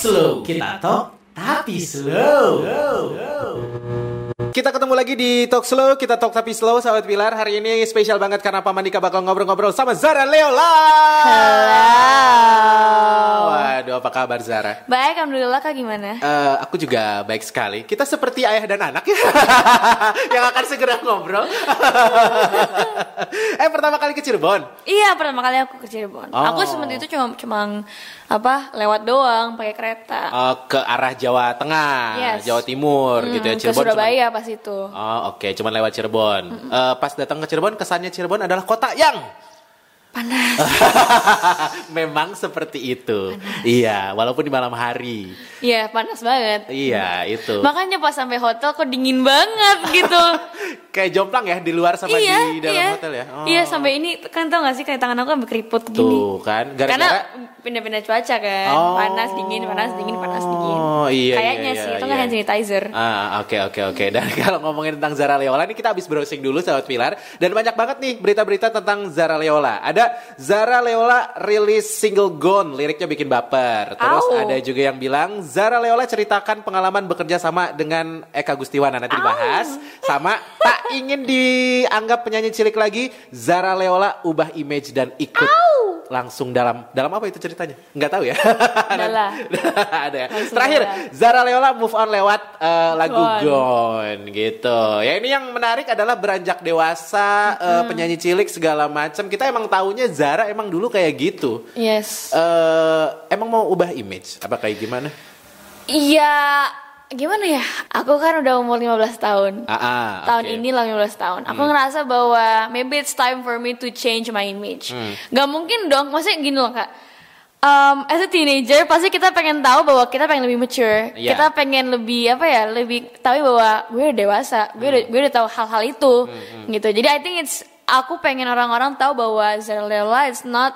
slow. Kita talk tapi slow. Kita ketemu lagi di Talk Slow, kita talk tapi slow sahabat Pilar. Hari ini spesial banget karena Pak Mandika bakal ngobrol-ngobrol sama Zara Leola. Waduh, apa kabar Zara? Baik, alhamdulillah kak gimana? Eh, aku juga baik sekali. Kita seperti ayah dan anak ya, yang akan segera ngobrol. eh, pertama kali ke Cirebon. Iya, pertama kali aku ke Cirebon. Oh. Aku seperti itu cuma cuma apa lewat doang pakai kereta. Eh, ke arah Jawa Tengah, Yes. Jawa Timur Hmm, gitu ya. ke Cirebon cuman- Surabaya pas itu. Oh oke, cuman lewat Cirebon. Eh, pas datang ke Cirebon, kesannya Cirebon adalah kota yang Panas. memang seperti itu. Iya, walaupun di malam hari. Iya, panas banget. Iya itu. Makanya pas sampai hotel kok dingin banget gitu. Kayak jomplang ya di luar sama iya, di dalam iya. hotel ya. Oh. Iya, sampai ini kan tau gak sih kayak tangan aku sampai keriput gini. Tuh kan, Karena gara-gara pindah-pindah cuaca kan. Oh. Panas dingin, panas dingin, panas dingin. Oh, iya, Kayaknya iya, sih, iya, itu iya. hand sanitizer. Ah, oke oke oke. Dan kalau ngomongin tentang Zara Leola ini kita habis browsing dulu sahabat Pilar dan banyak banget nih berita-berita tentang Zara Leola. Ada Zara Leola rilis single Gone, liriknya bikin baper. Terus Au. ada juga yang bilang Zara Leola ceritakan pengalaman bekerja sama dengan Eka Gustiwana nanti dibahas. Sama tak ingin dianggap penyanyi cilik lagi, Zara Leola ubah image dan ikut langsung dalam dalam apa itu ceritanya? Nggak tahu ya. Adalah. ada ya. Terakhir dalam. Zara Leola move on lewat eh, lagu Gone. Gone gitu. Ya ini yang menarik adalah beranjak dewasa eh, penyanyi cilik segala macam. Kita emang taunya Zara emang dulu kayak gitu. Yes. eh emang mau ubah image apa kayak gimana? Iya, gimana ya? Aku kan udah umur 15 tahun. Ah, ah, tahun oke. ini lah 15 tahun. Aku ngerasa bahwa maybe it's time for me to change my image. Hmm. Gak mungkin dong, maksudnya gini loh kak. Um, as a teenager pasti kita pengen tahu bahwa kita pengen lebih mature, Iya. kita pengen lebih apa ya, lebih tahu bahwa gue udah dewasa, gue Hmm. udah, gue udah tahu hal-hal itu, gitu. Jadi I think it's aku pengen orang-orang tahu bahwa Zara Leola is not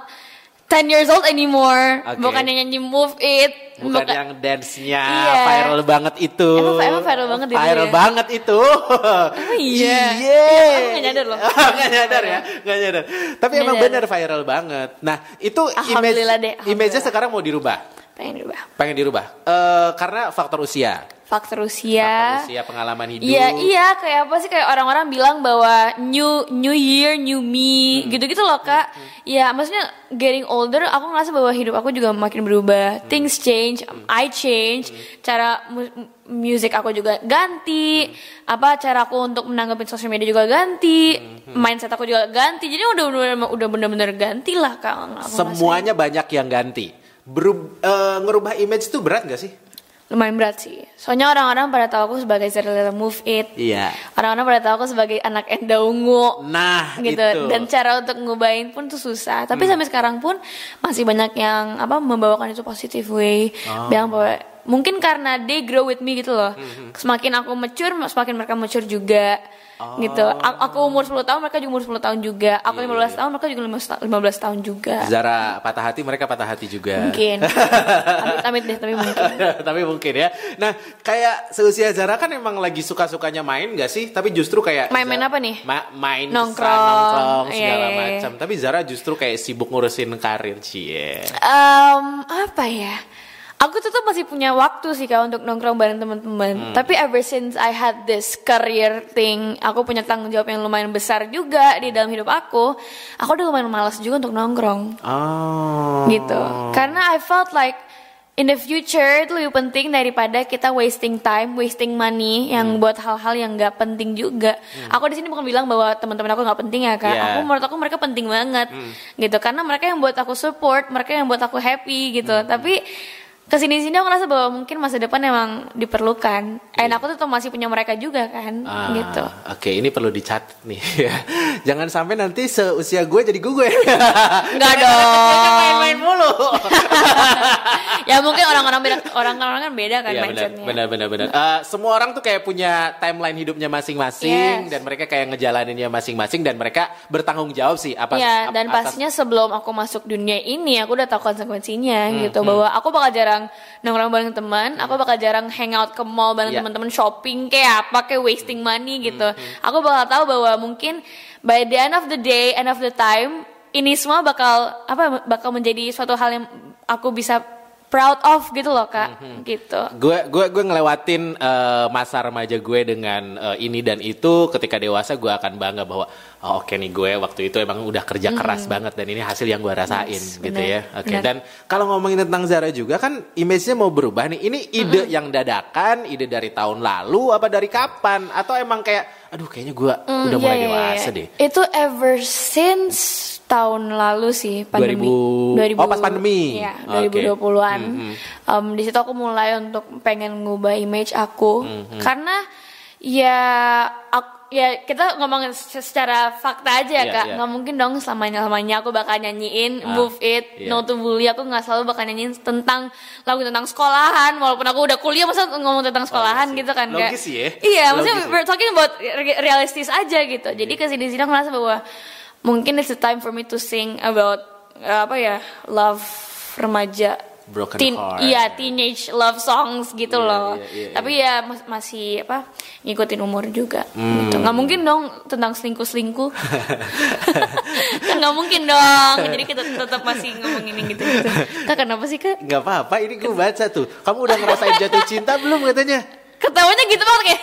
10 years old anymore, Oke. bukan yang nyanyi Move It, Bukan yang dance-nya Iya. viral banget itu. Emang- emang viral banget itu Viral ya? banget itu. iya? Iya. Aku nggak nyadar loh. Nggak nyadar ya, nggak nyadar. Tapi Nggak emang nyadar. bener viral banget. Nah, itu image deh, image-nya sekarang mau dirubah. Pengen berubah. Pengen dirubah. Eh karena faktor usia. Faktor usia. Faktor usia pengalaman hidup. Iya iya kayak apa sih kayak orang-orang bilang bahwa new new year new me Hmm. gitu-gitu loh kak. Ya maksudnya getting older aku ngerasa bahwa hidup aku juga makin berubah. Hmm. Things change, I change, cara mu- music aku juga ganti, Hmm. apa cara aku untuk menanggapi sosial media juga ganti, Hmm. mindset aku juga ganti. Jadi udah udah udah bener-bener ganti lah kak. Semuanya banyak yang ganti. Berub- eh, ngerubah image itu berat gak sih? lumayan berat sih. Soalnya orang-orang pada tahu aku sebagai Zara Move It. Iya. Orang-orang pada tahu aku sebagai anak Enda Ungu. Nah, gitu itu. dan cara untuk ngubahin pun tuh susah tapi sampai sekarang pun masih banyak yang apa membawakan itu positive way bilang bahwa mungkin karena they grow with me gitu loh semakin aku mature semakin mereka mature juga gitu A- aku umur 10 tahun mereka juga umur 10 tahun juga aku 15 tahun mereka juga 15 15 tahun juga Zara patah hati, mereka patah hati juga. mungkin amit amit deh tapi mungkin tapi mungkin ya. Nah, kayak seusia Zara kan emang lagi suka-sukanya main gak sih? Tapi justru kayak Main-main Zara- apa nih? Ma- main Nongkrong. nongkrong Iya, segala iya, iya. macam. Tapi Zara justru kayak sibuk ngurusin karir cie. Em, apa ya? Aku tetap masih punya waktu sih kak untuk nongkrong bareng Hmm. teman-teman. Tapi ever since I had this career thing, aku punya tanggung jawab yang lumayan besar juga di dalam hidup aku. Aku udah lumayan malas juga untuk nongkrong, Oh. gitu. Karena I felt like in the future itu lebih penting daripada kita wasting time, wasting money yang Hmm. buat hal-hal yang nggak penting juga. Aku di sini bukan bilang bahwa teman-teman aku nggak penting ya kak. Yeah. Aku menurut aku mereka penting banget, gitu. Karena mereka yang buat aku support, mereka yang buat aku happy gitu. Tapi ke sini sini aku ngerasa bahwa mungkin masa depan emang diperlukan. Dan aku tuh masih punya mereka juga kan, Ah, gitu. Oke, ini perlu dicatat nih. ya. Jangan sampai nanti seusia gue jadi gue. Enggak dong. Main-main mulu. ya mungkin orang-orang beda, orang-orang kan beda kan benar, mindsetnya. benar, benar, benar. Eh, semua orang tuh kayak punya timeline hidupnya masing-masing Yes. dan mereka kayak ngejalaninnya masing-masing dan mereka bertanggung jawab sih apa Ya, dan atas- pastinya sebelum aku masuk dunia ini, aku udah tahu konsekuensinya Hmm, gitu. Bahwa aku bakal jarang nongkrong bareng teman, aku bakal jarang hangout ke mall bareng Iya. teman-teman shopping kayak apa, kayak wasting money Hmm, gitu. Aku bakal tahu bahwa mungkin by the end of the day, end of the time, ini semua bakal apa bakal menjadi suatu hal yang aku bisa proud of gitu loh kak. Mhm. gitu. Gue gue gue ngelewatin eh, masa remaja gue dengan eh, ini dan itu. Ketika dewasa gue akan bangga bahwa oh, oke nih gue waktu itu emang udah kerja keras banget dan ini hasil yang gue rasain Yes, gitu benar, ya. Oke benar. dan kalau ngomongin tentang Zara juga kan image-nya mau berubah nih. Ini ide yang dadakan ide dari tahun lalu apa dari kapan? Atau emang kayak aduh kayaknya gue Mm, udah iya, mulai iya, dewasa iya. deh. Itu ever since tahun lalu sih pandemi 2000 oh, pas pandemi. ya Oke. 2020-an Mhm. Em, di situ aku mulai untuk pengen ngubah image aku Mhm. karena ya ak- ya kita ngomongin se- secara fakta aja Iya, kak iya. nggak mungkin dong selamanya lamanya aku bakal nyanyiin Ah, move it iya. no to bully aku nggak selalu bakal nyanyiin tentang lagu tentang sekolahan walaupun aku udah kuliah masa ngomong tentang sekolahan sih. gitu kan Oh, Logis Kak. ya. iya Logis maksudnya ya. we're talking about re- realistis aja gitu jadi ke sini sini aku ngerasa bahwa mungkin it's the time for me to sing about uh, apa ya love remaja. Broken teen, heart. iya teenage love songs gitu Iya, loh. iya, iya, tapi ya mas- masih apa ngikutin umur juga. Hmm. gitu. Nggak mungkin dong tentang selingkuh selingkuh kan nggak mungkin dong. Jadi kita tetap masih ngomongin yang gitu gitu kak kenapa sih kak? Nggak apa-apa ini gue baca tuh. Kamu udah ngerasain jatuh cinta belum katanya ketawanya gitu banget kayak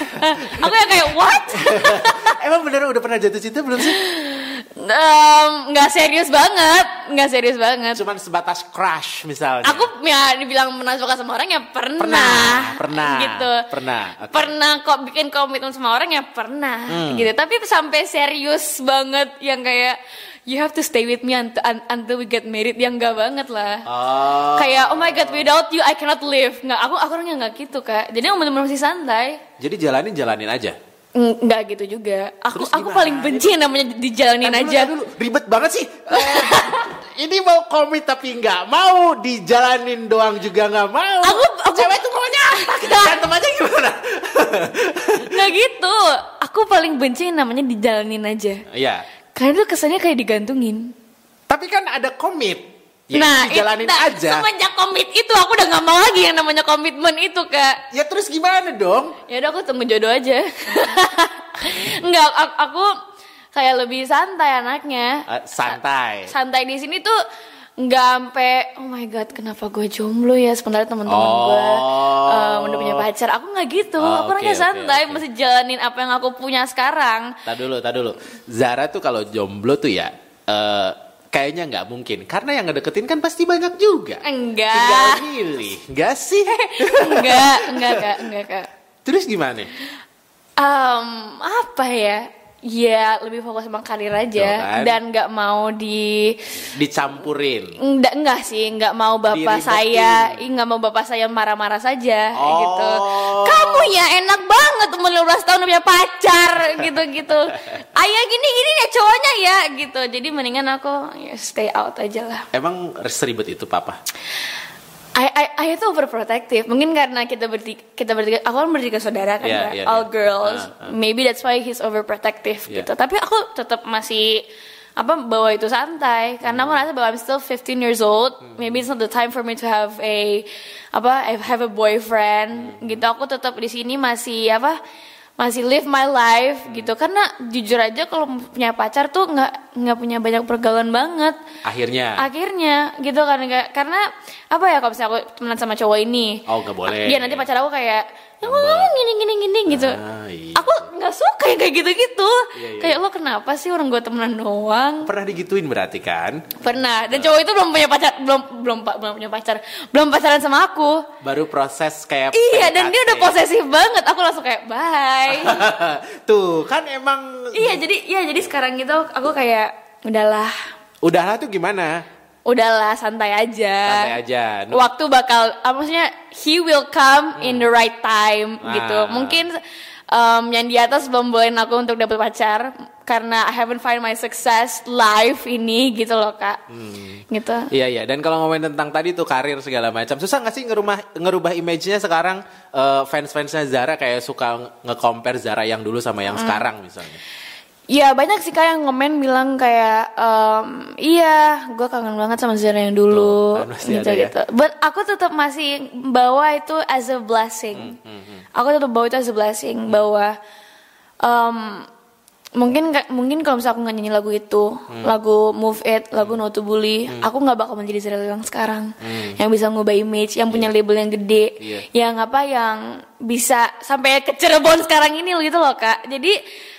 aku yang kayak what? Emang beneran udah pernah jatuh cinta belum sih? Nggak serius banget nggak serius banget. Cuman sebatas crush misalnya. Aku ya dibilang pernah suka sama orang ya pernah. Pernah pernah gitu. pernah oke. pernah kok bikin komitmen sama orang ya pernah Hmm. gitu. Tapi sampai serius banget yang kayak you have to stay with me until, until we get married. Yang enggak banget lah. Oh kayak oh my god without you I cannot live. Nggak aku aku orangnya nggak gitu kak. Jadi aku bener-bener masih santai. Jadi jalanin jalanin aja? Mm, nggak gitu juga. Aku Terus aku paling benci yang namanya dijalanin dulu, aja. dulu. ribet banget sih. Eh, ini mau komit tapi nggak mau. Dijalanin doang juga nggak mau. Aku- aku- cewek tuh maunya apa? Kita berantem aja gimana? Nggak gitu. Aku paling benci yang namanya dijalanin aja. Iya karena itu kesannya kayak digantungin tapi kan ada komit ya nah, dijalanin it- nah, aja semenjak komit itu aku udah nggak mau lagi yang namanya komitmen itu kak. ya terus gimana dong Ya udah aku tunggu jodoh aja. Enggak, aku, aku kayak lebih santai anaknya. Eh, santai Santai di sini tuh nggak sampai oh my god kenapa gue jomblo ya sementara teman-teman Oh. gue um, udah punya pacar aku nggak gitu Oh, aku orangnya oke, santai masih jalanin apa yang aku punya sekarang Tak dulu, tak dulu. Zara tuh kalau jomblo tuh ya, eh, kayaknya nggak mungkin. Karena yang ngedeketin kan pasti banyak juga. enggak Tinggal milih, nggak sih? enggak enggak kak enggak kak Terus gimana? Em, apa ya? Ya lebih fokus sama karir aja Tuh kan. dan nggak mau di Dicampurin. enggak enggak sih nggak mau bapak Diribetin. saya nggak mau bapak saya marah-marah saja Oh. gitu kamu ya enak banget umur 15 tahun udah punya pacar gitu gitu ayah gini gini ya cowoknya ya gitu jadi mendingan aku ya stay out aja lah Emang seribet itu papa? Ayah, ayah, ayah tuh overprotective. Mungkin karena kita bertiga, kita bertiga, aku kan bertiga saudara kan, Kak? iya, all iya. girls. Ah, ah. Maybe that's why he's overprotective Iya. gitu. Tapi aku tetap masih apa bawa itu santai karena aku Hmm. rasa bahwa I'm still 15 years old. Maybe it's not the time for me to have a apa have a boyfriend Hmm. gitu. Aku tetap di sini masih apa masih live my life gitu karena jujur aja kalau punya pacar tuh nggak nggak punya banyak pergaulan banget Akhirnya. akhirnya gitu kan Nggak- karena apa ya kalau misalnya aku temenan sama cowok ini Oh, nggak boleh. Iya nanti pacar aku kayak ya Ngambek. ngomong gini gini gini gitu. Ah, iya. aku nggak suka yang kayak gitu gitu Iya, iya, kayak lo kenapa sih orang gue temenan doang? Pernah digituin berarti kan? pernah. Dan cowok itu belum punya pacar belum belum belum punya pacar. Belum pacaran sama aku. Baru proses kayak iya dan dia udah posesif banget. Aku langsung kayak bye. Tuh, kan emang iya jadi iya jadi sekarang gitu aku kayak udahlah. Udahlah tuh gimana? Udahlah santai aja Santai aja. Nu- waktu bakal apa maksudnya he will come in the right time Ah. gitu mungkin um, yang di atas belum bolehin aku untuk dapet pacar karena I haven't find my success life ini gitu loh kak Hmm. gitu Iya iya dan kalau ngomongin tentang tadi tuh karir segala macam susah nggak sih ngerubah ngerubah image-nya sekarang eh, fans-fansnya Zara kayak suka nge-compare Zara yang dulu sama Hmm. yang sekarang misalnya. Ya banyak sih kak yang ngomen bilang kayak em, iya gue kangen banget sama Zara yang dulu Tuh, kan gitu ada ya. gitu. But aku tetap masih bawa itu as a blessing. Hmm, Aku tetap bawa itu as a blessing bahwa em, mungkin mungkin kalau misalnya aku nggak nyanyi lagu itu Hmm. lagu Move It lagu No to Bully aku nggak bakal menjadi Zara yang sekarang yang bisa ngubah image yang punya label yang gede Hmm. Iya. yang apa yang bisa sampai ke Cirebon sekarang ini gitu loh kak jadi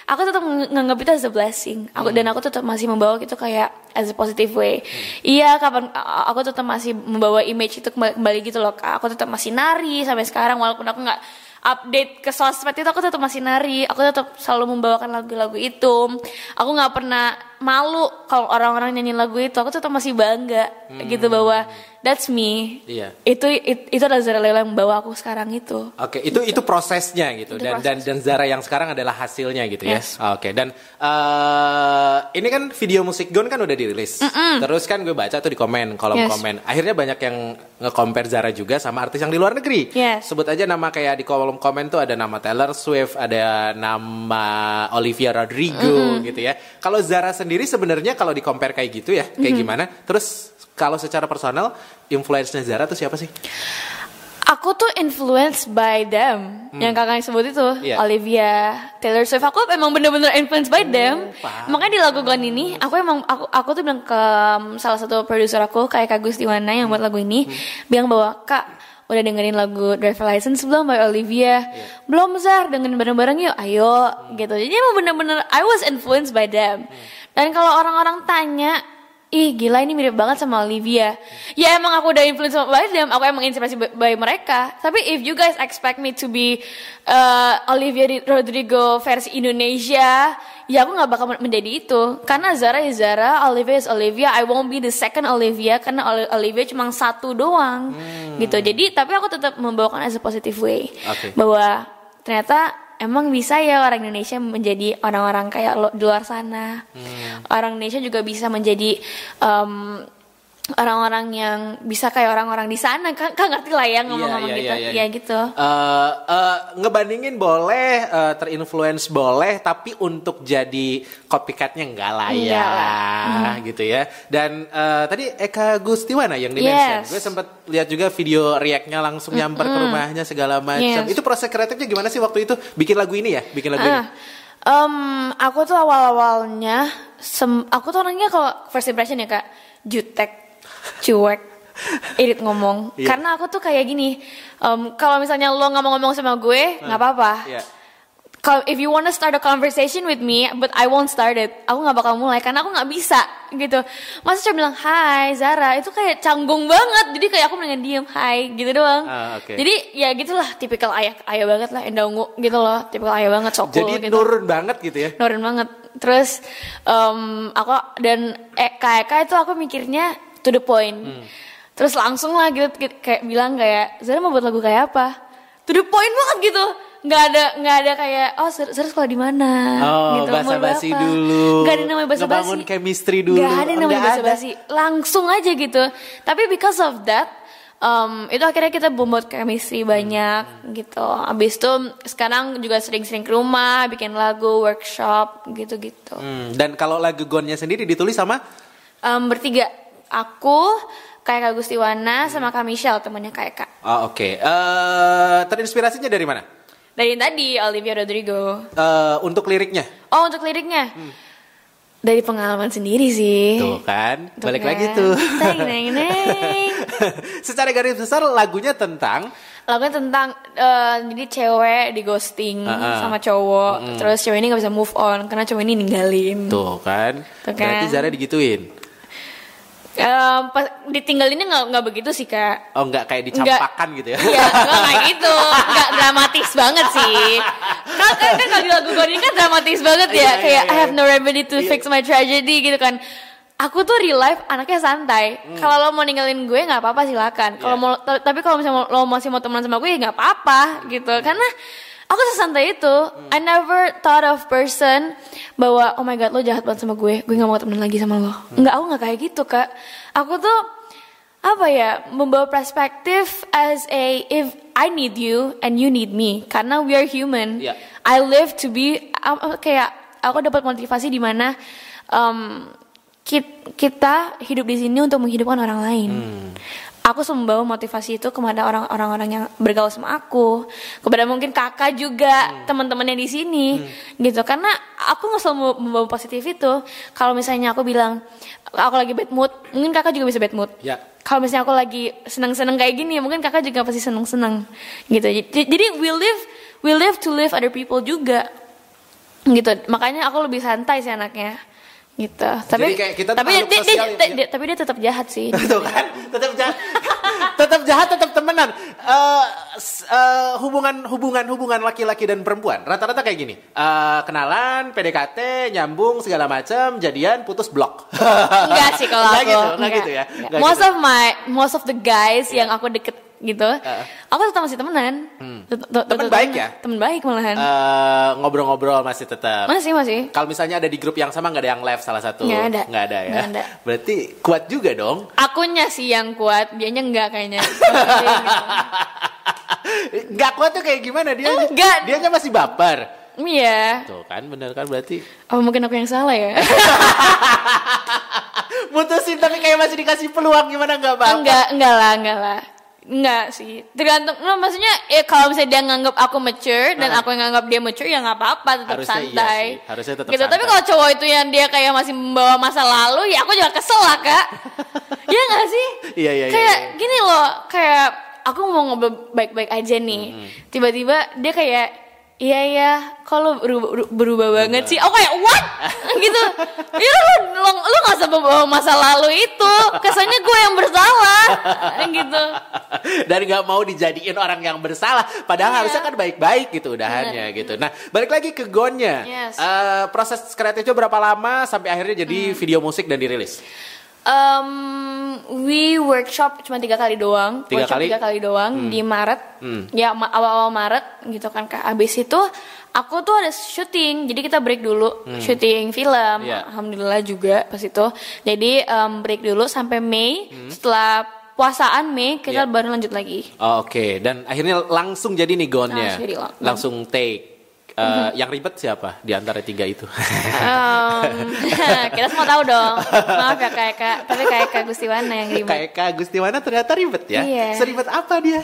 aku tetap ng- nganggap itu as a blessing. Aku dan aku tetap masih membawa itu kayak as a positive way. Iya kapan aku tetap masih membawa image itu kembali, kembali gitu loh aku tetap masih nari sampai sekarang walaupun aku nggak update ke sosmed itu aku tetap masih nari. Aku tetap selalu membawakan lagu-lagu itu. Aku nggak pernah malu kalau orang-orang nyanyi lagu itu. Aku tetap masih bangga gitu bahwa that's me Iya. itu it- itu adalah Zara Leila yang membawa aku sekarang itu Oke, itu itu prosesnya gitu Itu dan dan dan Zara yang sekarang adalah hasilnya gitu ya. Yes. Oke, dan eh ini kan video musik Gon kan udah dirilis. Terus kan gue baca tuh di komen, kolom Yes. komen. Akhirnya banyak yang nge-compare Zara juga sama artis yang di luar negeri. Yes. Sebut aja nama kayak di kolom komen tuh ada nama Taylor Swift, ada nama Olivia Rodrigo gitu ya. Kalau Zara sendiri sebenarnya kalau di compare kayak gitu ya, kayak gimana? Terus kalau secara personal, influence-nya Zara tuh siapa sih? Aku tuh influenced by them Yang kakak sebut itu Hmm. Iya. Olivia Taylor Swift Aku emang bener-bener influenced by them Oh, paham. Makanya di lagu Gone ini Aku emang Aku, aku tuh bilang ke um, Salah satu produser aku Kayak Kak Gustiwana Yang buat lagu ini Hmm. Bilang bahwa Kak Udah dengerin lagu Driver License belum by Olivia Iya. Belum Zar Dengerin bareng-bareng yuk Ayo gitu Jadi emang bener-bener I was influenced by them Dan kalau orang-orang tanya Ih gila ini mirip banget sama Olivia. Ya emang aku udah influence by them Aku emang inspirasi by, mereka. Tapi if you guys expect me to be uh, Olivia Rodrigo versi Indonesia Ya aku gak bakal menjadi itu. Karena Zara is Zara Olivia is Olivia. I won't be the second Olivia Karena Oli- Olivia cuma satu doang. Gitu. Jadi tapi aku tetap membawakan as a positive way. Oke. Bahwa ternyata emang bisa ya orang Indonesia menjadi orang-orang kayak lo di luar sana. Orang Indonesia juga bisa menjadi em, orang-orang yang bisa kayak orang-orang di sana. Kan, kan ngerti lah ya ngomong-ngomong gitu. Iya gitu. Eh, eh, ngebandingin boleh, eh, terinfluence boleh, tapi untuk jadi copycatnya enggak lah ya, Enggak lah. gitu ya. Dan eh, tadi Eka Gustiwana yang di mention, Yes. gue sempat lihat juga video react-nya langsung nyamper ke rumahnya segala macam. Yes. Itu proses kreatifnya gimana sih waktu itu bikin lagu ini ya, bikin lagu ini? Ah, em, aku tuh awal-awalnya, aku tuh orangnya kalau first impression ya kak, jutek, cuek, irit ngomong. Iya. Karena aku tuh kayak gini, em, kalau misalnya lo nggak mau ngomong sama gue, nggak apa-apa. Iya. Kalau if you wanna start a conversation with me, but I won't start it, aku nggak bakal mulai karena aku nggak bisa gitu. Masa cuma bilang Hai Zara, itu kayak canggung banget. Jadi kayak aku mendingan diem Hai gitu doang. Ah, oke. Jadi ya gitulah, tipikal ayah ayah banget lah, endah ungu gitu loh, tipikal ayah banget, sokul Jadi gitu. nurun banget gitu ya. Nurun banget. Terus em, aku dan Eka Eka itu aku mikirnya to the point. Hmm. Terus langsung lah gitu kayak bilang kayak Zara mau buat lagu kayak apa? To the point banget gitu. Nggak ada nggak ada kayak oh Zara sekolah di mana Oh, gitu. basa-basi dulu. Nggak ada namanya basa-basi. Ngebangun chemistry dulu. Nggak ada namanya basa-basi. Langsung aja gitu. Tapi because of that em, itu akhirnya kita membuat chemistry banyak gitu. Abis itu sekarang juga sering-sering ke rumah, bikin lagu, workshop gitu-gitu. Hmm, dan kalau lagu Gonnya sendiri ditulis sama Em, bertiga, aku, kayak Kak Gustiwana, sama Kak Michelle temennya kayak Kak. Oh, oke. Eh, terinspirasinya dari mana? Dari tadi Olivia Rodrigo. Eh, untuk liriknya. Oh untuk liriknya, dari pengalaman sendiri sih. Tuh kan, Tuh balik kan. lagi tuh. Teng, neng, neng. Secara garis besar lagunya tentang Lagunya tentang eh, jadi cewek di ghosting Ah, ah. sama cowok, terus cewek ini nggak bisa move on karena cowok ini ninggalin. tuh kan. Tuh Berarti kan. Zara digituin. Em, pas ditinggalinnya nggak nggak begitu sih kak. Oh, nggak kayak dicampakan gitu ya. Iya, enggak kayak gitu. Enggak dramatis banget sih. Kan kan, kan kalau di lagu gue ini kan dramatis banget Iya, ya. iya, kayak iya. I have no remedy to fix my tragedy gitu kan. Aku tuh real life anaknya santai. Kalau lo mau ninggalin gue nggak apa-apa silakan. Kalau Hmm. Iya. mau ta- tapi kalau misalnya lo masih mau temenan sama gue ya nggak apa-apa gitu. Karena aku sesantai itu. Hmm. I never thought of person bahwa oh my god lo jahat banget sama gue. Gue nggak mau temenan lagi sama lo. Hmm. Enggak, aku nggak kayak gitu kak. Aku tuh apa ya membawa perspektif as a if I need you and you need me karena we are human. Iya. I live to be um, kayak aku dapat motivasi di mana um, kit- kita hidup di sini untuk menghidupkan orang lain. Aku membawa motivasi itu kepada orang- orang-orang yang bergaul sama aku, kepada mungkin kakak juga Hmm. teman-temannya di sini, gitu. Karena aku nggak selalu membawa positif itu. Kalau misalnya aku bilang aku lagi bad mood, mungkin kakak juga bisa bad mood. Ya. Kalau misalnya aku lagi seneng-seneng kayak gini, mungkin kakak juga pasti seneng-seneng, gitu. Jadi, jadi we live, we live to live other people juga, gitu. Makanya aku lebih santai sih anaknya, gitu. Tapi kayak kita tapi dia, dia- dia- ya. dia- tapi dia tetap jahat sih. Tuh kan, tetap jahat, tetap jahat, tetap temenan. Eh, s- eh, hubungan hubungan hubungan laki-laki dan perempuan rata-rata kayak gini. Eh, kenalan, PDKT, nyambung segala macam, jadian, putus blok. Enggak sih kalau aku. gitu, nggak gitu ya. Enggak. Nggak Most gitu. of my most of the guys yang aku deket gitu, aku tetap masih temenan. Hmm. Temen baik ya? Temen baik malahan. Eh, ngobrol-ngobrol masih tetap. masih masih. Kalau misalnya ada di grup yang sama nggak ada yang left salah satu, Nggak ada. Nggak ada ya. Nggak ada. Berarti kuat juga dong. Akunya sih yang kuat, dianya enggak kayaknya. Nggak kuat tuh kayak gimana dia? Enggak. Dianya masih baper. Iya. Tuh kan bener kan berarti Oh mungkin aku yang salah ya? mutusin tapi kayak masih dikasih peluang gimana nggak baper? enggak, enggak lah, enggak lah. Enggak sih. Tergantung, no, maksudnya eh kalau misalnya dia nganggap aku mature dan Nah. aku yang nganggap dia mature ya nggak apa-apa, tetap Harusnya iya santai. sih, harusnya tetap gitu. Tapi santai. kalau cowok itu yang dia kayak masih membawa masa lalu, ya aku juga kesel lah kak. Iya nggak sih? Iya, iya, iya, Kayak iya. gini loh, kayak aku mau ngobrol baik-baik aja nih, tiba-tiba dia kayak Iya ya, kalau berubah, berubah banget sih. Aku kayak what? gitu. Ya lu lu, lu gak usah bawa masa lalu itu. Kesannya gue yang bersalah. gitu. Dan nggak mau dijadiin orang yang bersalah. Padahal Iya. harusnya kan baik-baik gitu udahannya gitu. Nah balik lagi ke gonnya. Yes. Eh, proses kreatifnya berapa lama sampai akhirnya jadi Hmm. video musik dan dirilis? Um, we workshop cuma tiga kali doang. Tiga workshop kali? tiga kali doang di Maret. Hmm. Ya awal-awal Maret gitu kan kak. Abis itu aku tuh ada syuting. Jadi kita break dulu syuting film. Iya. Alhamdulillah juga pas itu. Jadi um, break dulu sampai Mei. Setelah puasaan Mei kita baru lanjut lagi. Oh, Oke, dan akhirnya langsung jadi nih gonnya. Langsung Langsung take. Eh, Yang ribet siapa di antara tiga itu? Um, kita semua tahu dong. Maaf ya kak Eka. Tapi kak Eka Gustiwana yang ribet. Kayak Kak Gustiwana ternyata ribet ya. Iya. Seribet apa dia?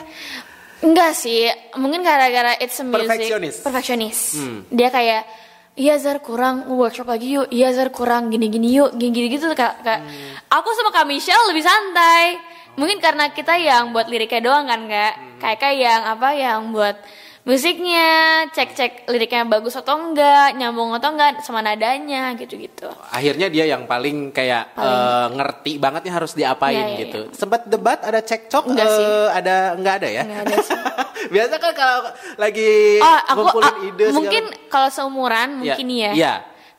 Enggak sih, mungkin gara-gara it's a music Perfeksionis. Perfeksionis. Dia kayak Iya Zar kurang workshop lagi yuk. Iya Zar kurang gini-gini yuk. Gini-gini gitu kak. kak. Aku sama Kak Michelle lebih santai. Mungkin karena kita yang buat liriknya doang kan kak. Kayak kayak yang apa yang buat musiknya, cek-cek liriknya bagus atau enggak, nyambung atau enggak sama nadanya gitu-gitu. Akhirnya dia yang paling kayak eh, ngerti banget nih harus diapain Iya, iya, gitu. Sempat debat ada cekcok Enggak eh, sih. ada enggak ada ya? Enggak ada sih. Biasa kan kalau lagi Oh, aku ngumpulin ah, ide segala- mungkin kalau seumuran Iya, mungkin ya. Iya.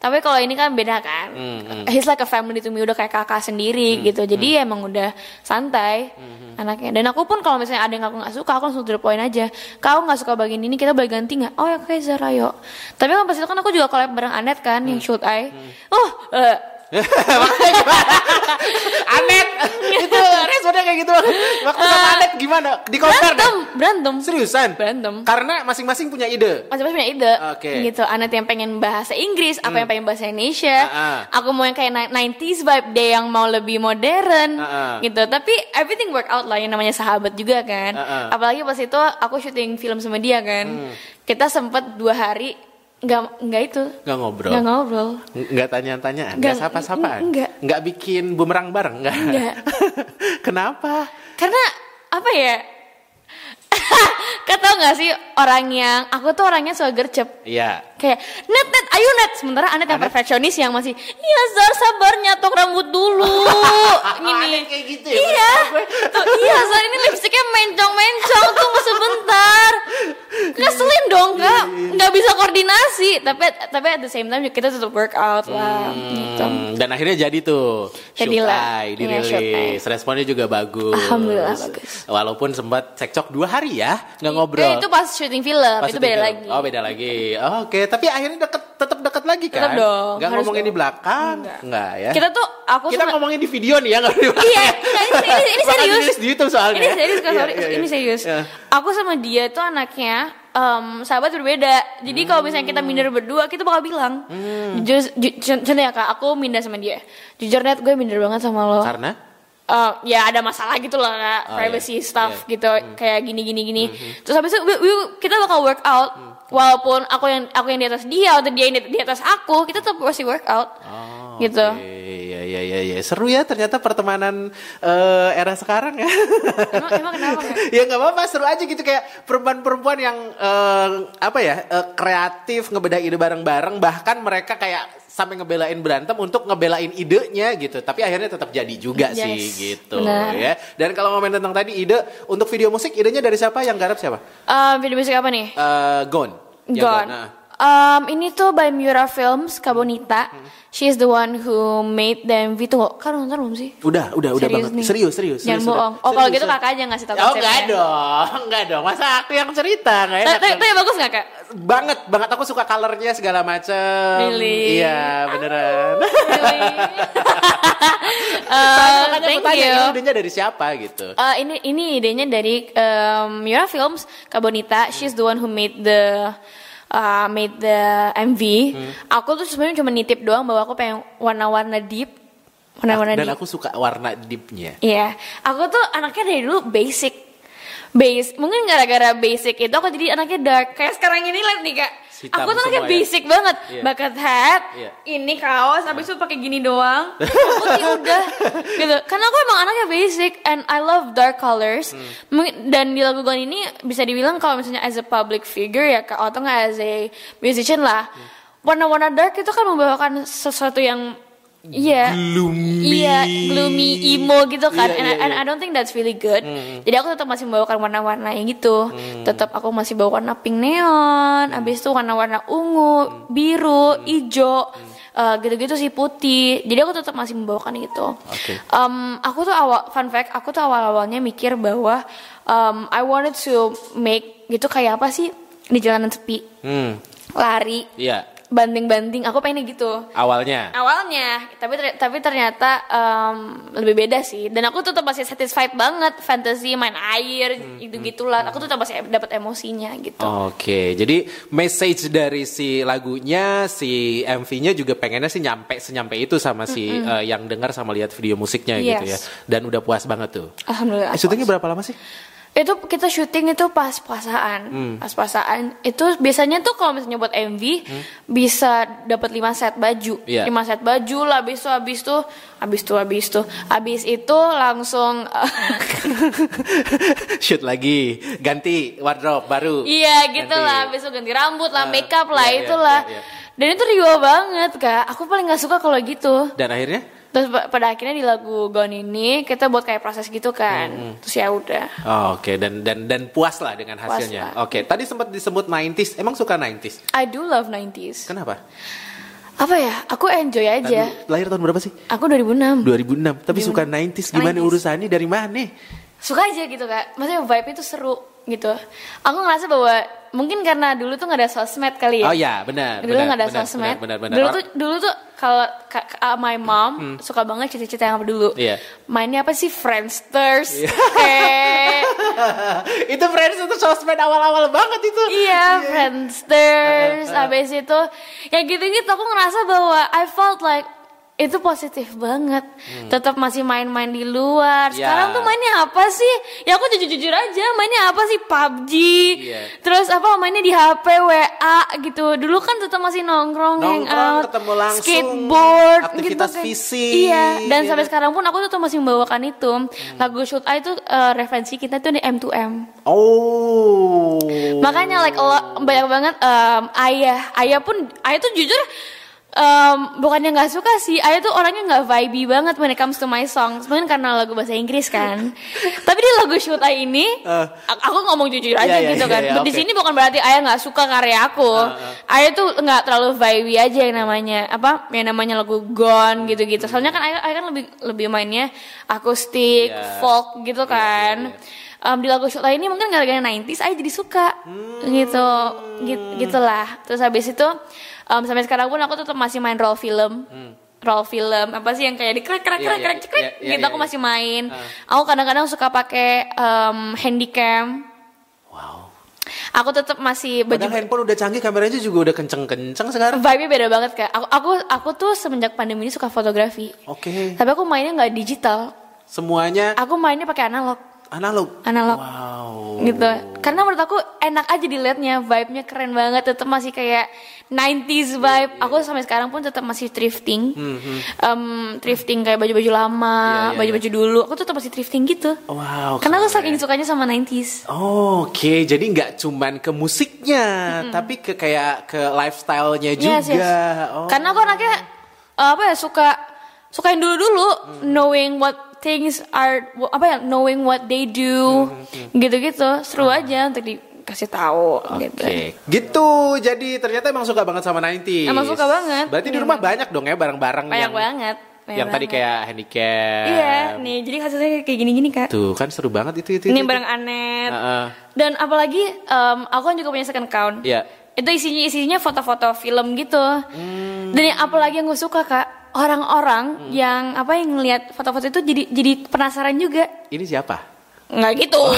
Tapi kalau ini kan beda kan. Hmm, hmm. He's like a family to me udah kayak kakak sendiri gitu. Jadi emang udah santai Hmm, anaknya. Dan aku pun kalau misalnya ada yang aku nggak suka, aku langsung to the point aja. Kau nggak suka bagian ini, kita boleh ganti nggak? Oh ya kayak Zara yuk. Tapi kan pas itu kan aku juga collab bareng Anet kan, yang Hmm. shoot eye. Oh, eh, Anet itu responnya kayak gitu waktu sama Anet gimana di compare berantem, berantem. seriusan Berantem. karena masing-masing punya ide Masing-masing punya ide Oke. gitu Anet yang pengen bahasa Inggris Aku yang pengen bahasa Indonesia Ah, ah. Aku mau yang kayak ni- 90s vibe Dia yang mau lebih modern Ah, ah. gitu Tapi everything work out lah Yang namanya sahabat juga kan Ah, ah. Apalagi pas itu aku syuting film sama dia kan Hmm. Kita sempet dua hari Nggak, nggak itu. Nggak ngobrol. Nggak ngobrol. Nggak tanya-tanyaan Nggak, sapa-sapaan nggak. nggak bikin bumerang bareng nggak. Nggak. kenapa? Karena apa ya? Kau tau gak sih orang yang Aku tuh orangnya suka gercep. Iya kayak net net ayo net. Sementara Anet yang perfeksionis yang masih iya Zar sabar nyatok rambut dulu. Gini Anet kayak gitu ya, iya. tuh iya Zar ini lipstiknya mencong mencong tunggu sebentar. Ngeselin dong kak nggak bisa koordinasi. Tapi tapi at the same time kita tetap work out lah gitu. Hmm, dan akhirnya jadi tuh Jadilah. Eye, Iya, dirilis responnya juga bagus. Alhamdulillah, bagus. walaupun sempat cekcok dua hari ya nggak Eh, ngobrol. itu pas syuting film Pas itu syuting beda film. lagi. Oh beda lagi. Oh, Oke, tapi akhirnya deket, tetap dekat lagi kan? Tetap dong, Gak ngomongin dong. di belakang? Enggak, ya. kita tuh aku Kita sama- ngomongin di video nih ya, nggak di belakang. Iya, ini, ini, ini serius. di YouTube soalnya. Ini serius, Iya, sorry. iya, iya. Ini serius. Iya. Aku sama dia tuh anaknya em, sahabat berbeda. Jadi kalau misalnya kita minder berdua, kita bakal bilang. Hmm. Jujur, ju- contoh ya kak, aku minder sama dia. Jujur net gue minder banget sama lo. Karena? eh, ya ada masalah gitu lah Kak. Oh, privacy iya. stuff Iya. gitu kayak gini gini gini terus habis itu we- we- kita bakal work out walaupun aku yang aku yang di atas dia atau dia yang di, atas aku kita tetap masih work out Oh, gitu. Iya iya iya iya. Seru ya ternyata pertemanan eh, era sekarang ya. emang, emang kenapa ya nggak apa-apa seru aja gitu kayak perempuan-perempuan yang eh, apa ya eh, kreatif ngebedah ide bareng-bareng bahkan mereka kayak sampai ngebelain berantem untuk ngebelain idenya gitu. Tapi akhirnya tetap jadi juga Yes, sih gitu benar. ya. Dan kalau ngomongin tentang tadi ide untuk video musik idenya dari siapa? Yang garap siapa? Eh, video musik apa nih? Eh, Gon. Yang Gone. nah. Um, ini tuh by Mura Films, Kabonita. She's the one who made the MV tuh. Kan nonton belum sih? Udah, udah, udah Serius banget. nih? Serius, serius. Jangan serius, bohong. udah. Oh, kalau gitu kakak aja ngasih tau Oh, konsepnya. enggak dong, enggak dong. Masa aku yang cerita, enggak enak. Tapi tapi bagus gak kak? banget, banget aku suka colornya segala macem. Really? Iya, beneran. Really? Uh, thank tanya, you. ini idenya dari siapa gitu. Uh, ini ini idenya dari um, Mura Films, Kabonita. She's the one who made the uh, made the MV. Hmm. Aku tuh sebenarnya cuma nitip doang bahwa aku pengen warna-warna deep, warna-warna Dan deep. aku suka warna deepnya. Iya, aku tuh anaknya dari dulu basic. Base, mungkin gara-gara basic itu aku jadi anaknya dark. Kayak sekarang ini lihat nih kak. Hitam aku tuh ya? basic banget. Iya. Bucket hat, Iya. ini kaos, habis itu pakai gini doang. Putih udah, gitu. Karena aku emang anaknya basic and I love dark colors. Hmm. Dan di lagu Gone ini bisa dibilang kalau misalnya as a public figure ya atau nggak as a musician lah. Hmm. Warna-warna dark itu kan membawakan sesuatu yang Iya, Gloomy. iya, gloomy, emo gitu kan. Iya, and, iya, and iya. I don't think that's really good. Jadi aku tetap masih membawakan warna-warna yang gitu. Tetap aku masih bawa warna pink neon, habis itu warna-warna ungu, biru, hijau, eh, gitu-gitu sih putih. Jadi aku tetap masih membawakan itu. Oke. Um, aku tuh awal fun fact, aku tuh awal-awalnya mikir bahwa um, I wanted to make gitu kayak apa sih di jalanan sepi, Hmm, lari, iya. Banting-banting. Aku pengen gitu Awalnya. awalnya tapi ter- tapi ternyata em, lebih beda sih dan aku tetap masih satisfied banget fantasy main air Hmm, gitu gitulah aku tetap masih dapat emosinya gitu Oke, jadi message dari si lagunya, si MV-nya juga pengennya sih nyampe senyampe itu sama si eh, yang dengar sama lihat video musiknya gitu ya. Yes. Dan udah puas banget tuh. alhamdulillah Eh, syutingnya berapa lama sih? Itu kita syuting itu pas puasaan Hmm. pas puasaan itu biasanya tuh kalau misalnya buat MV bisa dapat 5 set baju Hmm. Iya. 5 set baju lah habis itu habis itu habis itu habis itu habis itu langsung Shoot lagi, ganti wardrobe baru. Iya gitu Nanti. lah, besok ganti rambut lah, Ah, makeup lah, iya, iya, itulah. iya, iya. Dan itu riwa banget kak. Aku paling nggak suka kalau gitu. Dan akhirnya? Terus pa- pada akhirnya di lagu Gone ini kita buat kayak proses gitu kan. Hmm, Terus ya udah. Oh, Oke, dan dan dan puas lah dengan hasilnya. Oke, tadi sempat disebut 90s. Emang suka 90s? I do love 90s. Kenapa? Apa ya? Aku enjoy aja. Tadi lahir tahun berapa sih? Aku 2006. 2006. Tapi suka 90s. Gimana 90s. urusannya dari mana? Suka aja gitu kak. Maksudnya vibe itu seru gitu. Aku ngerasa bahwa mungkin karena dulu tuh nggak ada sosmed kali ya. Oh ya, benar. dulu nggak ada benar, sosmed. Benar, benar, benar. Dulu tuh dulu tuh kalau ka- ka- my mom suka banget cerita-cerita yang apa dulu. Iya. Mainnya apa sih Friendsters? Kayak itu friends itu sosmed awal-awal banget itu. iya Friendsters. Habis itu ya gitu-gitu aku ngerasa bahwa I felt like itu positif banget. Tetap masih main-main di luar. Hmm. Ya. Sekarang tuh mainnya apa sih? Ya aku jujur-jujur aja, mainnya apa sih PUBG. Iya. Terus apa mainnya di HP WA gitu. Dulu kan tetap masih nongkrong, Nongkrong, hangout, ketemu langsung, skateboard, aktivitas gitu, fisik, Iya, dan iya. sampai sekarang pun aku tetap masih membawakan itu. Lagu Shoot I itu eh, referensi kita tuh di M2M. Oh. Makanya like a lot- banyak banget em, ayah, ayah pun ayah tuh jujur em, bukannya nggak suka sih, ayah tuh orangnya nggak vibey banget when it comes to my songs, mungkin karena lagu bahasa Inggris kan. Tapi di lagu Shoot I ini, a- aku ngomong jujur aja Iya, iya, gitu iya, kan. iya, Di oke. sini bukan berarti ayah nggak suka karya aku, ayah tuh nggak terlalu vibey aja yang namanya apa, yang namanya lagu Gone gitu-gitu. Soalnya kan ayah, ayah kan lebih lebih mainnya akustik, Iya. folk gitu kan. Em, di lagu Shoot I ini mungkin gara-gara 90s ayah jadi suka gitu gitu gitulah terus habis itu em, sampai sekarang pun aku tetap masih main role film role film apa sih yang kayak di krek krek Iya, krek iya, krek cekrek iya, iya, gitu aku masih main aku kadang-kadang suka pakai em, handycam Wow. aku tetap masih baju Padahal handphone udah canggih, kameranya juga udah kenceng-kenceng sekarang. vibe beda banget kak aku aku aku tuh semenjak pandemi ini suka fotografi Oke. tapi aku mainnya nggak digital semuanya Aku mainnya pakai analog. analog. Analog. Wow. Gitu karena menurut aku enak aja dilihatnya vibe-nya keren banget tetap masih kayak 90s vibe Iya, aku sampai sekarang pun tetap masih thrifting Em, thrifting kayak baju-baju lama Hmm, Iya, iya, baju-baju dulu aku tetap masih thrifting gitu Wow. karena aku saking sukanya sama 90s Oke, jadi nggak cuman ke musiknya, tapi ke kayak ke lifestyle-nya juga. Yes, yes. Oh. karena aku anaknya eh, apa ya suka suka yang dulu-dulu Hmm. knowing what things are apa ya knowing what they do Hmm, gitu-gitu seru aja untuk dikasih tahu Oke, gitu gitu. Jadi ternyata emang suka banget sama 90s. Emang suka banget. Berarti di Iya, rumah banget. banyak dong ya barang-barang banyak yang banget banyak yang tadi kayak handicap. Iya, nih jadi hasilnya kayak gini-gini kak. Tuh kan seru banget itu itu. Ini itu. barang Anet. Heeh. Dan apalagi em, aku kan juga punya second account. Iya. Itu isinya isinya foto-foto film gitu. Hmm. Dan yang apalagi yang gue suka kak, orang-orang yang apa yang ngelihat foto-foto itu jadi jadi penasaran juga. Ini siapa? Nggak gitu.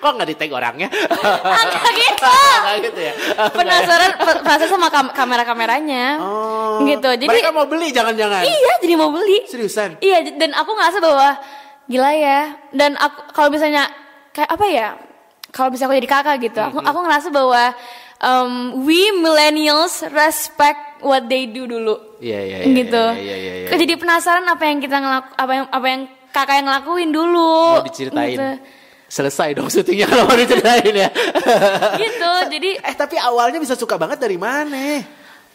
Kok nggak di tag orangnya? Nggak gitu. Nggak gitu ya. penasaran pe- penasaran sama kam- kamera-kameranya. Oh. Gitu. Jadi mereka mau beli jangan-jangan. Iya, jadi mau beli. Seriusan? Iya, dan aku ngerasa bahwa gila ya. Dan aku kalau misalnya kayak apa ya? Kalau misalnya aku jadi kakak gitu, aku aku ngerasa bahwa um, we millennials respect what they do dulu. Iya, iya, iya, gitu. iya, iya, iya, Kok Jadi penasaran apa yang kita ngelaku, apa yang apa yang kakak yang ngelakuin dulu. Mau diceritain. Gitu. Selesai dong syutingnya kalau mau diceritain ya. gitu. Jadi eh tapi awalnya bisa suka banget dari mana?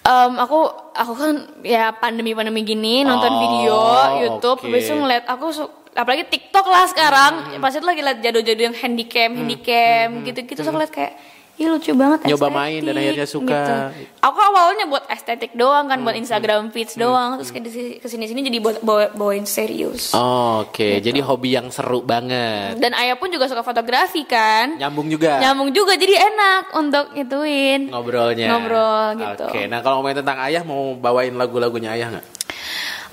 Em, aku aku kan ya pandemi pandemi gini nonton Oh, video YouTube habis itu ngeliat aku apalagi TikTok lah sekarang pasti itu lagi liat jadul-jadul yang handycam handycam gitu-gitu terus aku liat kayak Ih lucu banget Nyoba estetik," main dan akhirnya suka. gitu. Aku awalnya buat estetik doang kan buat Instagram feeds doang terus ke ke sini sini jadi buat bawa, bawain serius. Oh, Oke, Gitu. jadi hobi yang seru banget. Dan ayah pun juga suka fotografi kan. Nyambung juga. Nyambung juga jadi enak untuk ituin. ngobrolnya. Ngobrol gitu. Oke, nah kalau ngomongin tentang ayah mau bawain lagu-lagunya ayah nggak?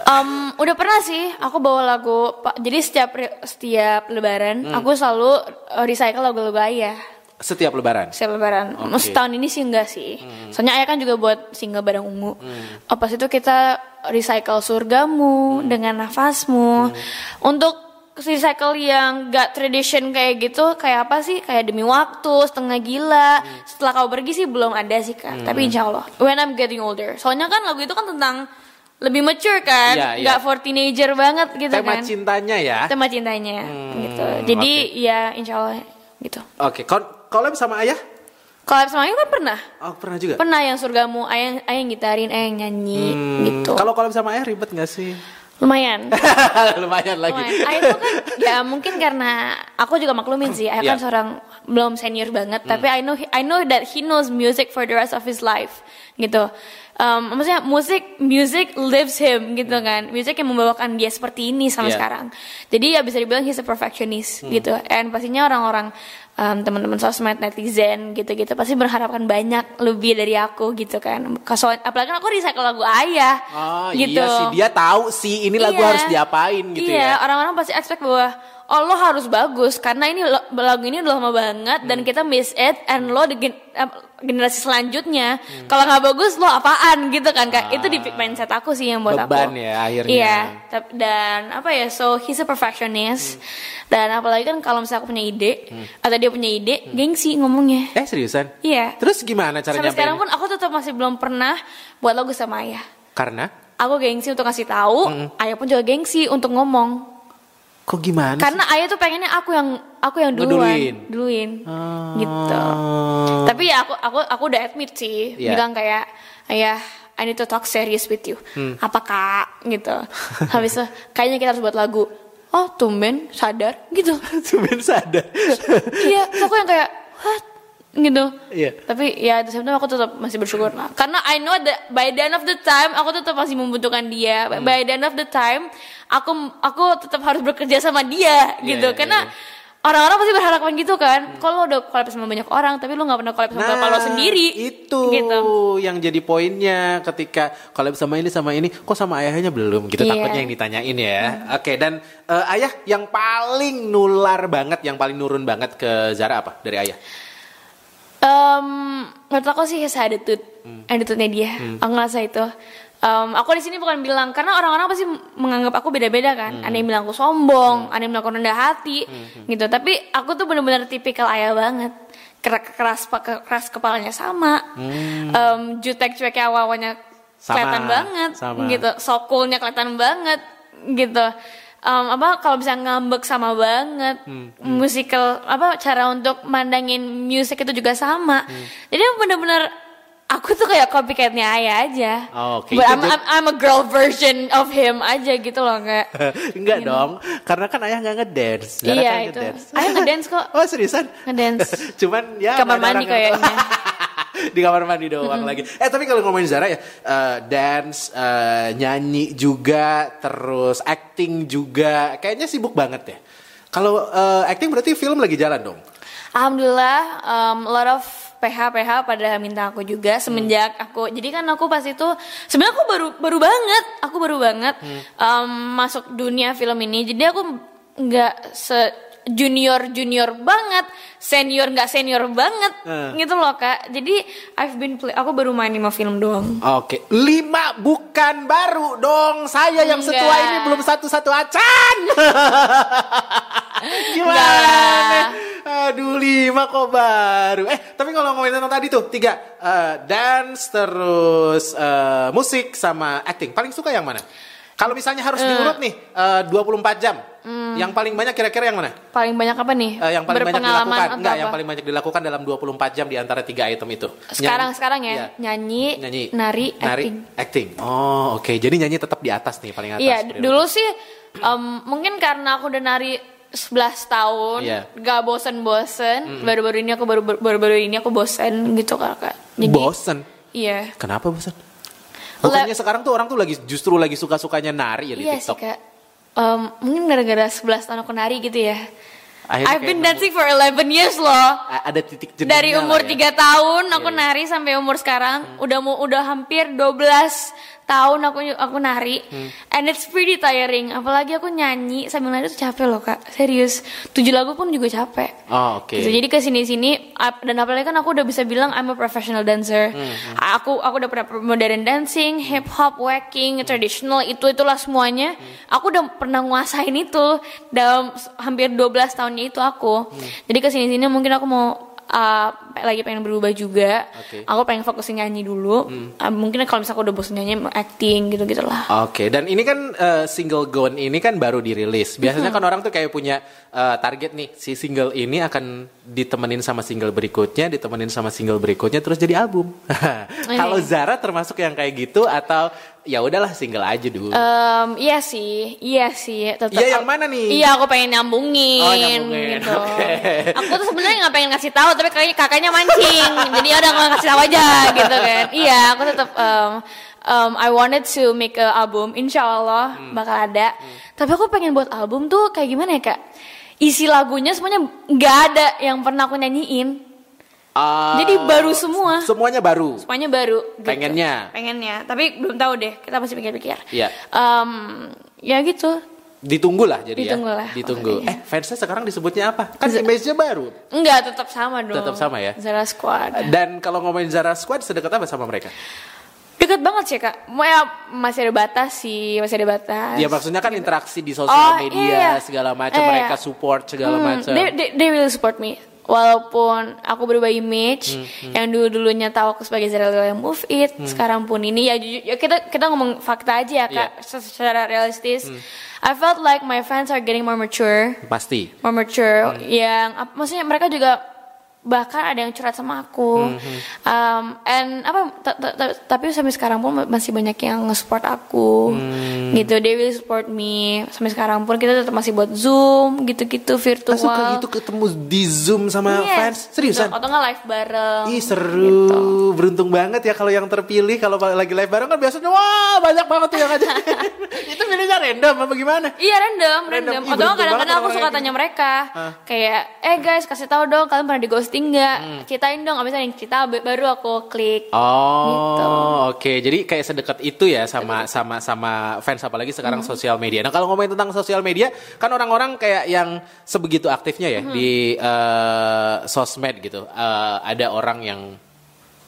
Um, udah pernah sih aku bawa lagu. Jadi setiap setiap lebaran Hmm. aku selalu uh, recycle lagu-lagu ayah. Setiap lebaran. Setiap lebaran. Hmm. Setahun ini sih enggak sih. Soalnya ayah kan juga buat single bareng ungu. Oh, pas itu kita recycle surgamu Hmm. dengan nafasmu. Untuk recycle yang gak tradition kayak gitu kayak apa sih kayak demi waktu setengah gila Hmm. setelah kau pergi sih belum ada sih kak tapi insya Allah when I'm getting older soalnya kan lagu itu kan tentang lebih mature kan Iya, iya. nggak for teenager banget gitu Tema kan cintanya ya. tema cintanya Hmm, gitu jadi oke. ya insya Allah gitu Oke, kon- collab sama ayah? kalau sama Ayu kan pernah Oh, pernah juga. pernah yang surgamu ayah ayah gitarin ayah nyanyi Hmm, gitu Kalau collab sama ayah ribet nggak sih? lumayan Lumayan lagi. Lumayan. Ayah itu kan ya mungkin karena aku juga maklumin sih Ayah kan Iya. seorang belum senior banget tapi I know I know that he knows music for the rest of his life gitu um, maksudnya musik music lives him gitu kan musik yang membawakan dia seperti ini sampai Iya. sekarang jadi ya bisa dibilang he's a perfectionist gitu and pastinya orang-orang um, teman-teman sosmed netizen gitu-gitu pasti berharapkan banyak lebih dari aku gitu kan Kaso, apalagi kan aku recycle lagu ayah Oh gitu iya sih, dia tahu sih ini lagu Iya. harus diapain gitu iya, ya. orang-orang pasti expect bahwa oh lo harus bagus karena ini lagu ini udah lama banget Hmm. dan kita miss it and lo di gen- eh, generasi selanjutnya Hmm. kalau nggak bagus lo apaan gitu kan kak itu di mindset aku sih yang buat Ah. Beban aku ya akhirnya. iya dan apa ya so he's a perfectionist Hmm. dan apalagi kan kalau misalnya aku punya ide atau dia punya ide gengsi ngomongnya Eh seriusan? iya Terus gimana cara sampai sekarang pun aku tetap masih belum pernah buat lagu sama ayah Karena? aku gengsi untuk ngasih tahu ayah pun juga gengsi untuk ngomong Kok gimana? sih? karena ayah tuh pengennya aku yang aku yang duluan Ngeduluin. duluin Ah. gitu tapi ya aku aku aku udah admit sih Iya. bilang kayak ayah I need to talk serious with you Hmm. apa kak gitu habis itu kayaknya kita harus buat lagu oh tumben sadar gitu Cuman sadar. iya aku yang kayak what gitu Iya. tapi ya di time aku tetap masih bersyukur lah karena I know that by the end of the time aku tetap masih membutuhkan dia Hmm. by the end of the time aku aku tetap harus bekerja sama dia Iya, gitu iya, karena iya. Hmm. orang-orang pasti berharapan gitu kan kalau lo udah collab sama banyak orang tapi lo nggak pernah collab sama bapak lo sendiri Nah, itu gitu yang jadi poinnya ketika kalau sama ini sama ini kok sama ayahnya belum gitu Iya. takutnya yang ditanyain ya. Oke dan eh, ayah yang paling nular banget, yang paling nurun banget ke Zara apa dari ayah? Em, menurut aku sih his attitude Hmm. attitude-nya dia aku ngerasa itu em, aku di sini bukan bilang karena orang-orang pasti menganggap aku beda-beda kan. Ada yang bilang aku sombong, ada yang bilang aku rendah hati, gitu. Tapi aku tuh bener-bener tipikal ayah banget. Keras, keras, keras kepalanya sama. Em, jutek cueknya Sama, kelihatan banget, sama. gitu. Sokulnya kelihatan banget, gitu. Em, apa kalau bisa ngambek sama banget, Hmm, musical apa cara untuk mandangin musik itu juga sama. Hmm. Jadi bener-bener aku tuh kayak copycatnya ayah aja. Oh, oke. But I'm, I'm, I'm a girl version of him aja gitu loh kayak. Enggak dong, karena kan ayah nggak ngedance. Zara Iya, kan itu. ngedance. Ayah ngedance kok. Oh seriusan? Ngedance. Cuman ya Kamar nggak mandi kayaknya. Di kamar mandi doang lagi. Eh tapi kalau ngomongin Zara ya, eh, dance, eh, nyanyi juga, terus acting juga, kayaknya sibuk banget ya. Kalau eh, acting berarti film lagi jalan dong. Alhamdulillah um, lot of PH PH pada minta aku juga semenjak aku jadi kan aku pas itu sebenarnya aku baru baru banget aku baru banget um, masuk dunia film ini jadi aku nggak se junior junior banget senior nggak senior banget Hmm. gitu loh kak jadi I've been play aku baru main lima film doang Oke, lima bukan baru dong. Saya yang setua Enggak. ini belum satu-satu acan. Gimana? Enggak. Aduh, lima kok baru. Eh, tapi kalau ngomongin tentang tadi tuh, tiga. eh, dance, terus eh, musik, sama acting. Paling suka yang mana? Kalau misalnya harus diurut nih, eh, 24 jam. Yang paling banyak kira-kira yang mana? paling banyak apa nih Eh, yang paling banyak dilakukan. Enggak, yang paling banyak dilakukan dalam 24 jam di antara tiga item itu. sekarang Nyanyi- sekarang ya Iya. nyanyi, nyanyi nari, acting acting oh oke jadi nyanyi tetap di atas nih paling atas Iya, dulu sih em, mungkin karena aku udah nari 11 tahun, Iya. gak bosen-bosen. Baru-baru ini aku baru baru-baru ini aku bosen gitu kakak. Jadi bosen iya. kenapa bosen bukannya sekarang tuh orang tuh lagi justru lagi suka sukanya nari ya di Iya sih TikTok kak. Em, mungkin gara-gara 11 tahun aku nari gitu ya. Akhirnya I've been dancing for 11 years loh. A- ada titik jenuhnya Dari umur ya. 3 tahun aku Iya, iya. nari sampai umur sekarang udah mau udah hampir 12 tahun aku aku nari Hmm. and it's pretty tiring. Apalagi aku nyanyi sambil nari tuh capek loh kak. Serius. Tujuh lagu pun juga capek. Oh oke. Gitu. Jadi ke sini sini dan apalagi kan aku udah bisa bilang I'm a professional dancer. Hmm, aku aku udah pernah modern dancing hip hop wacking traditional itu itulah semuanya. Hmm. aku udah pernah nguasain itu dalam hampir 12 tahunnya itu aku. Hmm. jadi ke sini sini mungkin aku mau uh, lagi pengen berubah juga Oke. aku pengen fokusin nyanyi dulu Uh, mungkin kalau misalnya aku udah bosan nyanyi acting gitu gitulah Oke, dan ini kan eh, single Gone ini kan baru dirilis. Biasanya kan orang tuh kayak punya eh, target nih, si single ini akan ditemenin sama single berikutnya, ditemenin sama single berikutnya, terus jadi album. Kalau Zara termasuk yang kayak gitu atau ya udahlah single aja dulu. Em, iya sih, iya sih. Tetap Iya, yang mana nih? Iya, aku pengen nyambungin, Oh, nyambungin, gitu. oke. Aku tuh sebenarnya nggak pengen ngasih tahu, tapi kayaknya kakaknya mancing. Jadi ya udah aku ngasih tahu aja, gitu kan. Iya, aku tetap em, em, I wanted to make a album, insya Allah Hmm. bakal ada. Tapi aku pengen buat album tuh kayak gimana ya kak? Isi lagunya semuanya nggak ada yang pernah aku nyanyiin. Ah, Jadi baru semua. Semuanya baru. Semuanya baru. gitu. Pengennya. Pengennya, tapi belum tahu deh. Kita masih pikir-pikir. Iya. Em, ya gitu. Ditunggu lah jadi Ditunggu ya. lah, Ditunggu. pokoknya. Eh, fansnya sekarang disebutnya apa? Kan image-nya baru. Enggak, tetap sama dong. Tetap sama ya? Zara Squad. Dan kalau ngomongin Zara Squad sedekat apa sama mereka? Deket banget sih kak. Mau ya masih ada batas sih, masih ada batas. Ya maksudnya kan interaksi di Oh, sosial media iya. segala macam Iya, mereka iya. support segala Hmm, macam. They, they, they really support me. Walaupun aku berubah image, Hmm, yang dulu dulunya tahu aku sebagai Zara Lila yang move it, sekarang pun ini ya jujur, ya kita kita ngomong fakta aja ya kak, Iya. secara realistis. Hmm. I felt like my fans are getting more mature. Pasti. more mature Hmm. yang maksudnya mereka juga bahkan ada yang curhat sama aku Hmm, um, and apa ta- ta- ta- tapi sampai sekarang pun masih banyak yang nge-support aku Hmm. gitu they will support me sampai sekarang pun kita tetap masih buat zoom gitu-gitu virtual suka gitu ketemu di Zoom sama Yes. fans? Seriusan? atau nggak live bareng Ih seru, gitu. beruntung banget ya kalau yang terpilih kalau lagi live bareng kan biasanya wah banyak banget tuh yang aja. Itu pilihnya random apa gimana? Iya random, Random. random. Atau kadang-kadang aku suka kayak tanya gitu. mereka, kayak, eh guys kasih tahu dong kalian pernah di ghosting nggak? Hmm. Ceritain dong, abis yang cerita ba- baru aku klik. Oh, Gitu. oke. Jadi kayak sedekat itu ya sama sama sama fans apalagi sekarang Hmm. sosial media. Nah, kalau ngomongin tentang sosial media, kan orang-orang kayak yang sebegitu aktifnya ya Hmm. di eh, sosmed gitu. Eh, ada orang yang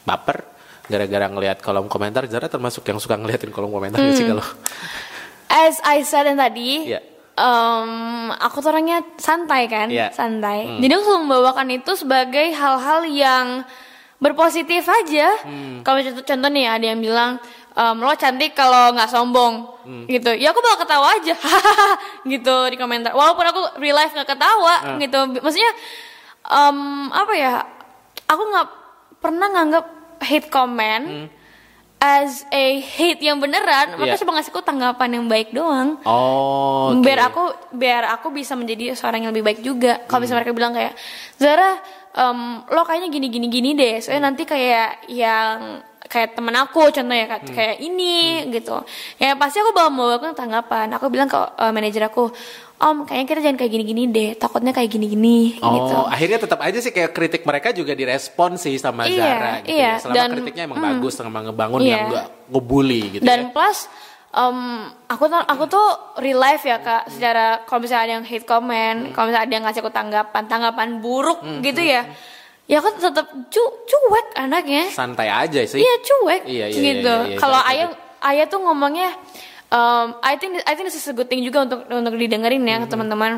baper, gara-gara ngelihat kolom komentar Zara termasuk yang suka ngeliatin kolom komentar Hmm. sih kalau As I said yang tadi, Iya. Em, aku tuh orangnya santai kan, Iya. santai. Jadi aku selalu membawakan itu sebagai hal-hal yang berpositif aja. Kalau contoh, contoh nih ada yang bilang em, lo cantik kalau nggak sombong, gitu. Ya aku bakal ketawa aja, gitu di komentar. Walaupun aku real life nggak ketawa, gitu. Maksudnya em, apa ya? Aku nggak pernah nganggap hate comment. As a hate yang beneran, Iya. mereka cuma ngasihku tanggapan yang baik doang oh oke. biar aku biar aku bisa menjadi seorang yang lebih baik juga kalau misalnya mereka bilang kayak Zara em, lo kayaknya gini gini gini deh soalnya nanti kayak yang kayak temen aku contohnya kayak, kayak ini gitu ya pasti aku bawa membawakan tanggapan aku bilang ke eh, manajer aku om kayaknya kita jangan kayak gini gini deh takutnya kayak gini gini Oh, gitu akhirnya tetap aja sih kayak kritik mereka juga direspon sih sama Iya, Zara gitu iya. ya. Selama Dan- kritiknya emang mm. bagus, emang ngebangun Iya. yang enggak ngebully gitu dan ya. plus em, aku tuh aku tuh real life ya kak secara kalau misalnya ada yang hate comment kalau misalnya ada yang ngasih aku tanggapan tanggapan buruk gitu ya ya aku tetap cu cuek anaknya Santai aja sih. iya cuek Iya, iya, gitu iya, iya, iya. kalau ayah ayah tuh ngomongnya um, I think I think this is a good thing juga untuk untuk didengerin ya Hmm. ke teman-teman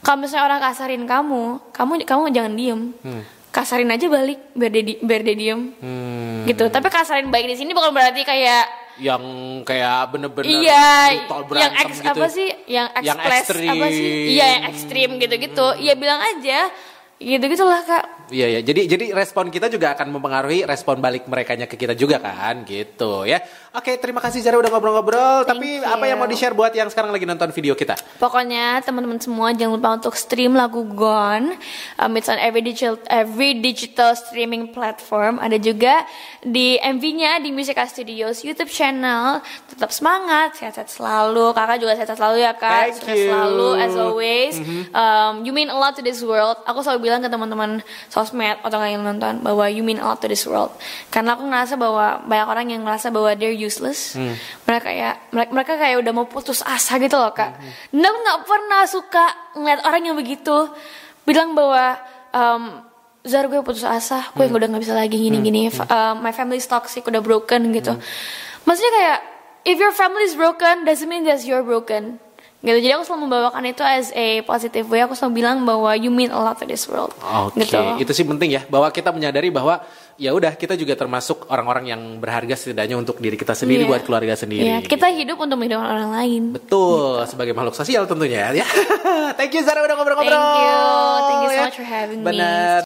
kalau misalnya orang kasarin kamu kamu kamu jangan diem Hmm. kasarin aja balik biar dia di- biar dia diem Hmm. gitu tapi kasarin baik di sini bukan berarti kayak yang kayak bener-bener Iya, yang ex, gitu. apa sih? Yang express apa sih? ekstrim. Iya, yang ekstrim gitu-gitu. Iya bilang aja. Gitu gitulah kak. Iya ya, jadi jadi respon kita juga akan mempengaruhi respon balik mereka ke kita juga kan, gitu ya. Oke, terima kasih Zara udah ngobrol-ngobrol. Tapi you. apa yang mau di share buat yang sekarang lagi nonton video kita? Pokoknya teman-teman semua jangan lupa untuk stream lagu Gone. Um, it's on every digital every digital streaming platform. Ada juga di MV-nya di Musica Studios YouTube channel. Tetap semangat, sehat-sehat selalu. Kakak juga sehat-sehat selalu ya kak. Thank Sukses you. selalu as always. Um, you mean a lot to this world. Aku selalu bilang ke teman-teman sosmed atau yang nonton bahwa you mean a lot to this world. Karena aku ngerasa bahwa banyak orang yang ngerasa bahwa they're useless. Mereka kayak mereka, mereka kayak udah mau putus asa gitu loh kak. Dan aku nggak pernah suka ngeliat orang yang begitu bilang bahwa um, Zar gue putus asa, gue udah nggak bisa lagi gini-gini. Uh, my family is toxic, udah broken gitu. Maksudnya kayak if your family is broken, doesn't mean that you're broken. Gitu. Jadi aku selalu membawakan itu as a positive way. Aku selalu bilang bahwa you mean a lot to this world. Oke, Gitu. itu sih penting ya bahwa kita menyadari bahwa ya udah kita juga termasuk orang-orang yang berharga setidaknya untuk diri kita sendiri Iya. buat keluarga sendiri. Iya, kita hidup untuk menghidupkan orang lain. Betul, sebagai makhluk sosial tentunya ya. Thank you Zara udah ngobrol-ngobrol. Thank you. Thank you so ya. much for having me. Benar.